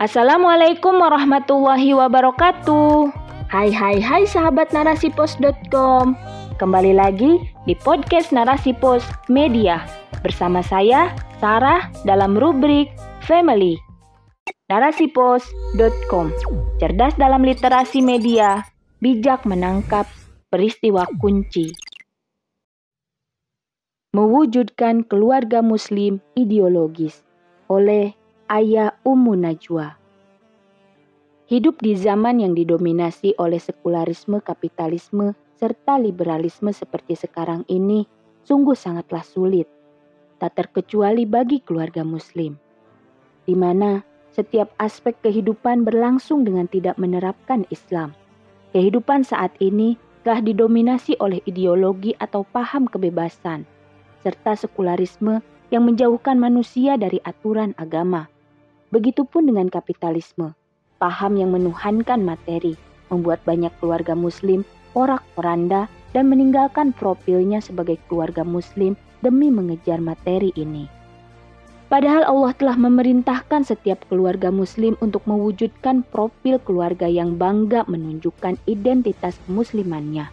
Assalamualaikum warahmatullahi wabarakatuh. Hai hai hai sahabat narasipos.com. Kembali lagi di podcast Narasi Pos Media bersama saya Sarah dalam rubrik Family. Narasipos.com. Cerdas dalam literasi media, bijak menangkap peristiwa kunci. Mewujudkan keluarga muslim ideologis oleh Ayah Ummu Najwa. Hidup di zaman yang didominasi oleh sekularisme, kapitalisme, serta liberalisme seperti sekarang ini sungguh sangatlah sulit, tak terkecuali bagi keluarga muslim, di mana setiap aspek kehidupan berlangsung dengan tidak menerapkan Islam. Kehidupan saat ini telah didominasi oleh ideologi atau paham kebebasan, serta sekularisme yang menjauhkan manusia dari aturan agama Begitupun dengan kapitalisme, paham yang menuhankan materi, membuat banyak keluarga muslim porak-poranda dan meninggalkan profilnya sebagai keluarga muslim demi mengejar materi ini. Padahal Allah telah memerintahkan setiap keluarga muslim untuk mewujudkan profil keluarga yang bangga menunjukkan identitas muslimannya.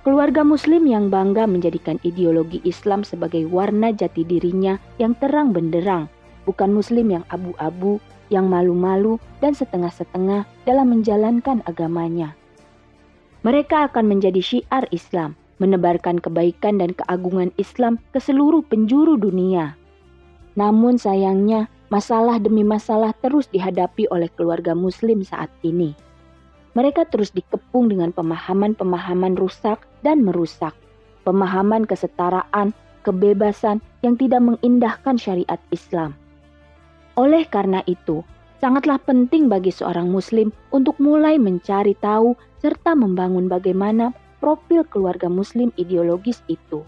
Keluarga muslim yang bangga menjadikan ideologi Islam sebagai warna jati dirinya yang terang benderang bukan Muslim yang abu-abu, yang malu-malu, dan setengah-setengah dalam menjalankan agamanya. Mereka akan menjadi syiar Islam, menebarkan kebaikan dan keagungan Islam ke seluruh penjuru dunia. Namun sayangnya, masalah demi masalah terus dihadapi oleh keluarga Muslim saat ini. Mereka terus dikepung dengan pemahaman-pemahaman rusak dan merusak, pemahaman kesetaraan, kebebasan yang tidak mengindahkan syariat Islam oleh karena itu, sangatlah penting bagi seorang Muslim untuk mulai mencari tahu serta membangun bagaimana profil keluarga Muslim ideologis itu.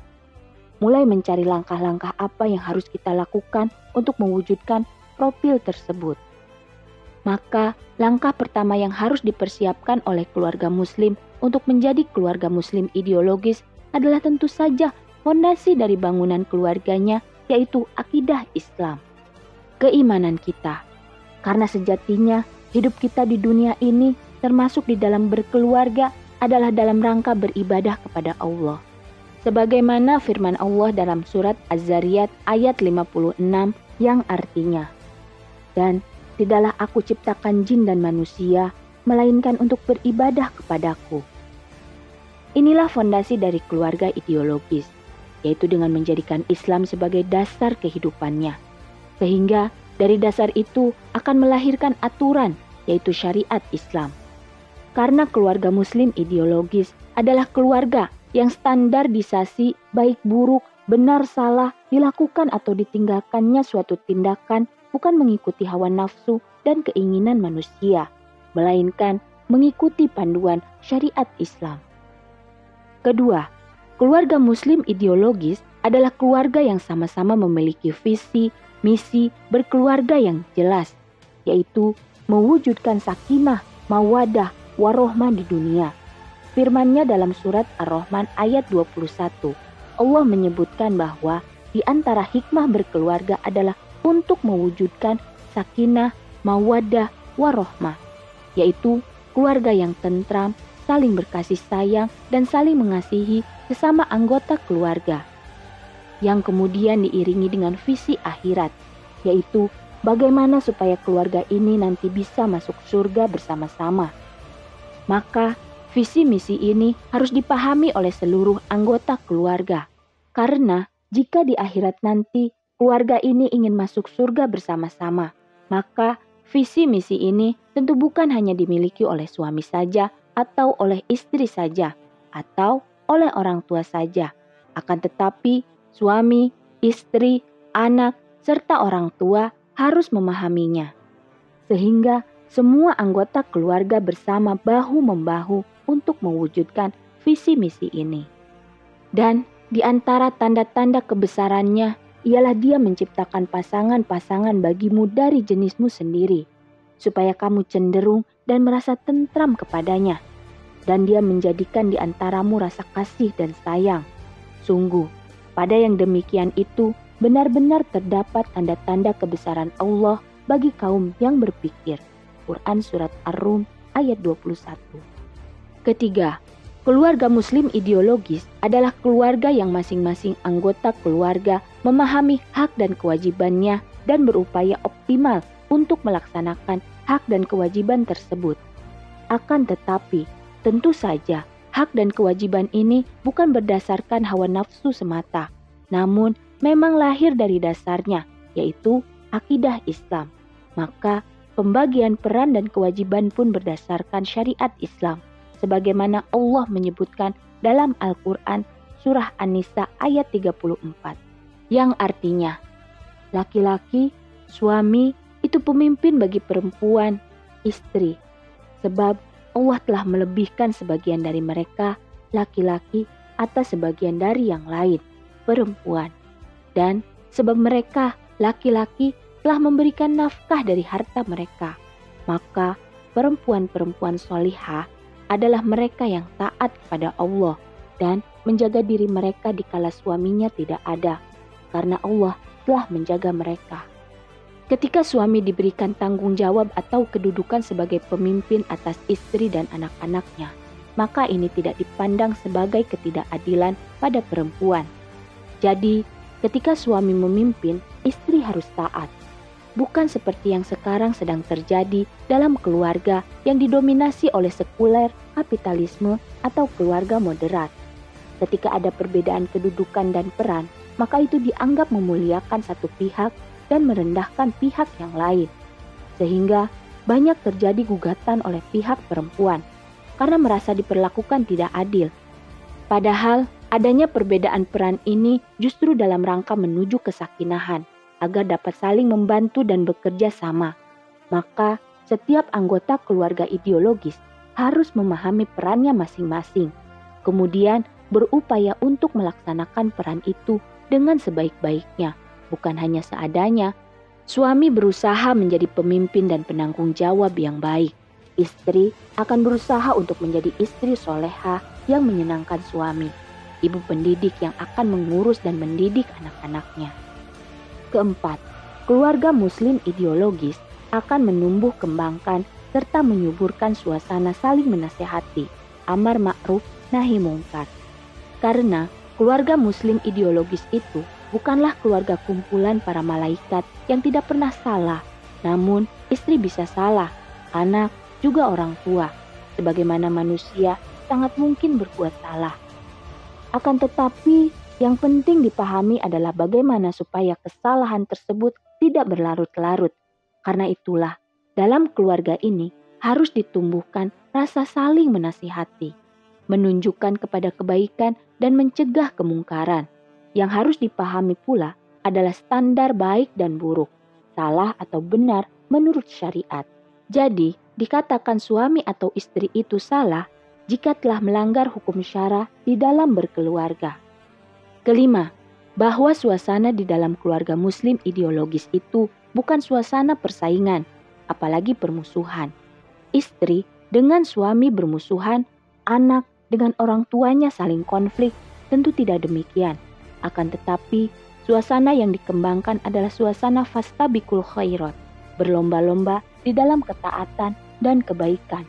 Mulai mencari langkah-langkah apa yang harus kita lakukan untuk mewujudkan profil tersebut. Maka, langkah pertama yang harus dipersiapkan oleh keluarga Muslim untuk menjadi keluarga Muslim ideologis adalah tentu saja fondasi dari bangunan keluarganya, yaitu akidah Islam keimanan kita. Karena sejatinya hidup kita di dunia ini termasuk di dalam berkeluarga adalah dalam rangka beribadah kepada Allah. Sebagaimana firman Allah dalam surat Az-Zariyat ayat 56 yang artinya, Dan tidaklah aku ciptakan jin dan manusia, melainkan untuk beribadah kepadaku. Inilah fondasi dari keluarga ideologis, yaitu dengan menjadikan Islam sebagai dasar kehidupannya sehingga dari dasar itu akan melahirkan aturan, yaitu syariat Islam. Karena keluarga Muslim ideologis adalah keluarga yang standarisasi baik buruk, benar salah, dilakukan atau ditinggalkannya suatu tindakan bukan mengikuti hawa nafsu dan keinginan manusia, melainkan mengikuti panduan syariat Islam. Kedua, keluarga Muslim ideologis adalah keluarga yang sama-sama memiliki visi, misi berkeluarga yang jelas, yaitu mewujudkan sakinah, mawadah, warohmah di dunia. Firmannya dalam surat Ar-Rahman ayat 21. Allah menyebutkan bahwa di antara hikmah berkeluarga adalah untuk mewujudkan sakinah, mawadah, warohmah, yaitu keluarga yang tentram, saling berkasih sayang, dan saling mengasihi sesama anggota keluarga yang kemudian diiringi dengan visi akhirat, yaitu bagaimana supaya keluarga ini nanti bisa masuk surga bersama-sama. Maka, visi misi ini harus dipahami oleh seluruh anggota keluarga, karena jika di akhirat nanti keluarga ini ingin masuk surga bersama-sama, maka visi misi ini tentu bukan hanya dimiliki oleh suami saja atau oleh istri saja, atau oleh orang tua saja, akan tetapi suami, istri, anak, serta orang tua harus memahaminya. Sehingga semua anggota keluarga bersama bahu-membahu untuk mewujudkan visi misi ini. Dan di antara tanda-tanda kebesarannya ialah dia menciptakan pasangan-pasangan bagimu dari jenismu sendiri, supaya kamu cenderung dan merasa tentram kepadanya. Dan dia menjadikan di antaramu rasa kasih dan sayang. Sungguh, pada yang demikian itu benar-benar terdapat tanda-tanda kebesaran Allah bagi kaum yang berpikir. Quran Surat Ar-Rum ayat 21. Ketiga, keluarga muslim ideologis adalah keluarga yang masing-masing anggota keluarga memahami hak dan kewajibannya dan berupaya optimal untuk melaksanakan hak dan kewajiban tersebut. Akan tetapi, tentu saja hak dan kewajiban ini bukan berdasarkan hawa nafsu semata, namun memang lahir dari dasarnya, yaitu akidah Islam. Maka, pembagian peran dan kewajiban pun berdasarkan syariat Islam, sebagaimana Allah menyebutkan dalam Al-Quran Surah An-Nisa ayat 34, yang artinya, laki-laki, suami, itu pemimpin bagi perempuan, istri, sebab Allah telah melebihkan sebagian dari mereka, laki-laki, atas sebagian dari yang lain, perempuan. Dan sebab mereka, laki-laki, telah memberikan nafkah dari harta mereka, maka perempuan-perempuan solihah adalah mereka yang taat kepada Allah dan menjaga diri mereka dikala suaminya tidak ada, karena Allah telah menjaga mereka. Ketika suami diberikan tanggung jawab atau kedudukan sebagai pemimpin atas istri dan anak-anaknya, maka ini tidak dipandang sebagai ketidakadilan pada perempuan. Jadi, ketika suami memimpin, istri harus taat. Bukan seperti yang sekarang sedang terjadi dalam keluarga yang didominasi oleh sekuler, kapitalisme, atau keluarga moderat. Ketika ada perbedaan kedudukan dan peran, maka itu dianggap memuliakan satu pihak dan merendahkan pihak yang lain. Sehingga banyak terjadi gugatan oleh pihak perempuan karena merasa diperlakukan tidak adil. Padahal adanya perbedaan peran ini justru dalam rangka menuju kesakinahan agar dapat saling membantu dan bekerja sama. Maka setiap anggota keluarga ideologis harus memahami perannya masing-masing. Kemudian berupaya untuk melaksanakan peran itu dengan sebaik-baiknya bukan hanya seadanya. Suami berusaha menjadi pemimpin dan penanggung jawab yang baik. Istri akan berusaha untuk menjadi istri soleha yang menyenangkan suami. Ibu pendidik yang akan mengurus dan mendidik anak-anaknya. Keempat, keluarga muslim ideologis akan menumbuh kembangkan serta menyuburkan suasana saling menasehati, amar ma'ruf nahi mungkar. Karena keluarga muslim ideologis itu bukanlah keluarga kumpulan para malaikat yang tidak pernah salah. Namun, istri bisa salah, anak juga orang tua. Sebagaimana manusia sangat mungkin berbuat salah. Akan tetapi, yang penting dipahami adalah bagaimana supaya kesalahan tersebut tidak berlarut-larut. Karena itulah, dalam keluarga ini harus ditumbuhkan rasa saling menasihati, menunjukkan kepada kebaikan dan mencegah kemungkaran yang harus dipahami pula adalah standar baik dan buruk, salah atau benar menurut syariat. Jadi, dikatakan suami atau istri itu salah jika telah melanggar hukum syara di dalam berkeluarga. Kelima, bahwa suasana di dalam keluarga muslim ideologis itu bukan suasana persaingan, apalagi permusuhan. Istri dengan suami bermusuhan, anak dengan orang tuanya saling konflik, tentu tidak demikian. Akan tetapi, suasana yang dikembangkan adalah suasana fastabikul khairat, berlomba-lomba di dalam ketaatan dan kebaikan.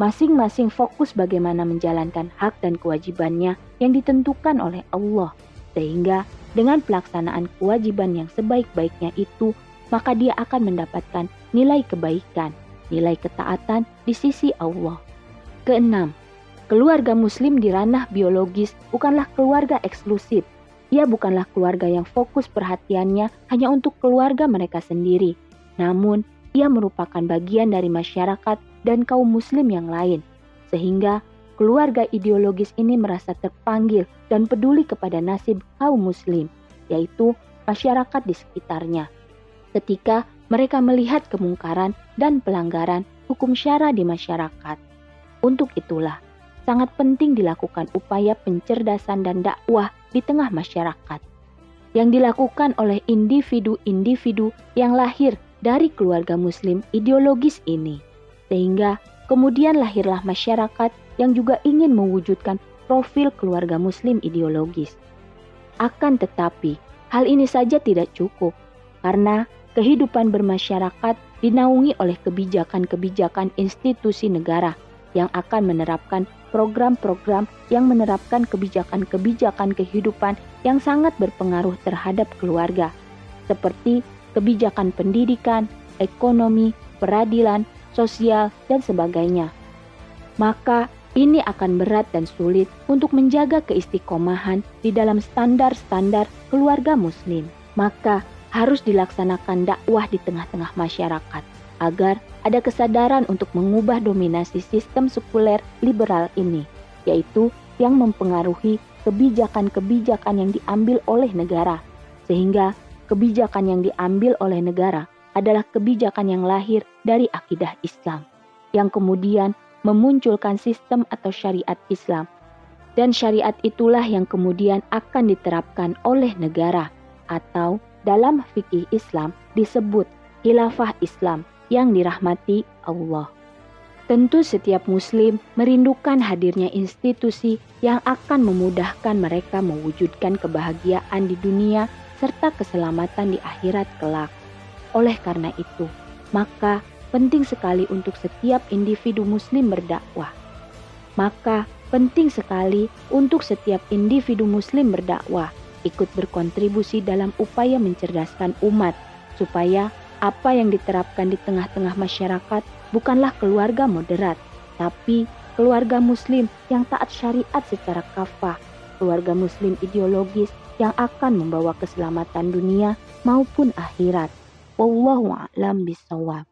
Masing-masing fokus bagaimana menjalankan hak dan kewajibannya yang ditentukan oleh Allah, sehingga dengan pelaksanaan kewajiban yang sebaik-baiknya itu, maka dia akan mendapatkan nilai kebaikan, nilai ketaatan di sisi Allah. Keenam, keluarga Muslim di ranah biologis bukanlah keluarga eksklusif, ia bukanlah keluarga yang fokus perhatiannya hanya untuk keluarga mereka sendiri, namun ia merupakan bagian dari masyarakat dan kaum Muslim yang lain, sehingga keluarga ideologis ini merasa terpanggil dan peduli kepada nasib kaum Muslim, yaitu masyarakat di sekitarnya. Ketika mereka melihat kemungkaran dan pelanggaran hukum syara di masyarakat, untuk itulah sangat penting dilakukan upaya pencerdasan dan dakwah di tengah masyarakat yang dilakukan oleh individu-individu yang lahir dari keluarga Muslim ideologis ini, sehingga kemudian lahirlah masyarakat yang juga ingin mewujudkan profil keluarga Muslim ideologis. Akan tetapi, hal ini saja tidak cukup, karena kehidupan bermasyarakat dinaungi oleh kebijakan-kebijakan institusi negara yang akan menerapkan program-program yang menerapkan kebijakan-kebijakan kehidupan yang sangat berpengaruh terhadap keluarga, seperti kebijakan pendidikan, ekonomi, peradilan, sosial, dan sebagainya. Maka ini akan berat dan sulit untuk menjaga keistiqomahan di dalam standar-standar keluarga Muslim. Maka harus dilaksanakan dakwah di tengah-tengah masyarakat agar ada kesadaran untuk mengubah dominasi sistem sekuler liberal ini, yaitu yang mempengaruhi kebijakan-kebijakan yang diambil oleh negara, sehingga kebijakan yang diambil oleh negara adalah kebijakan yang lahir dari akidah Islam, yang kemudian memunculkan sistem atau syariat Islam. Dan syariat itulah yang kemudian akan diterapkan oleh negara atau dalam fikih Islam disebut khilafah Islam yang dirahmati Allah. Tentu setiap muslim merindukan hadirnya institusi yang akan memudahkan mereka mewujudkan kebahagiaan di dunia serta keselamatan di akhirat kelak. Oleh karena itu, maka penting sekali untuk setiap individu muslim berdakwah. Maka penting sekali untuk setiap individu muslim berdakwah ikut berkontribusi dalam upaya mencerdaskan umat, supaya apa yang diterapkan di tengah-tengah masyarakat bukanlah keluarga moderat, tapi keluarga Muslim yang taat syariat secara kafah, keluarga Muslim ideologis yang akan membawa keselamatan dunia maupun akhirat. Wallahu a'lam bishawab.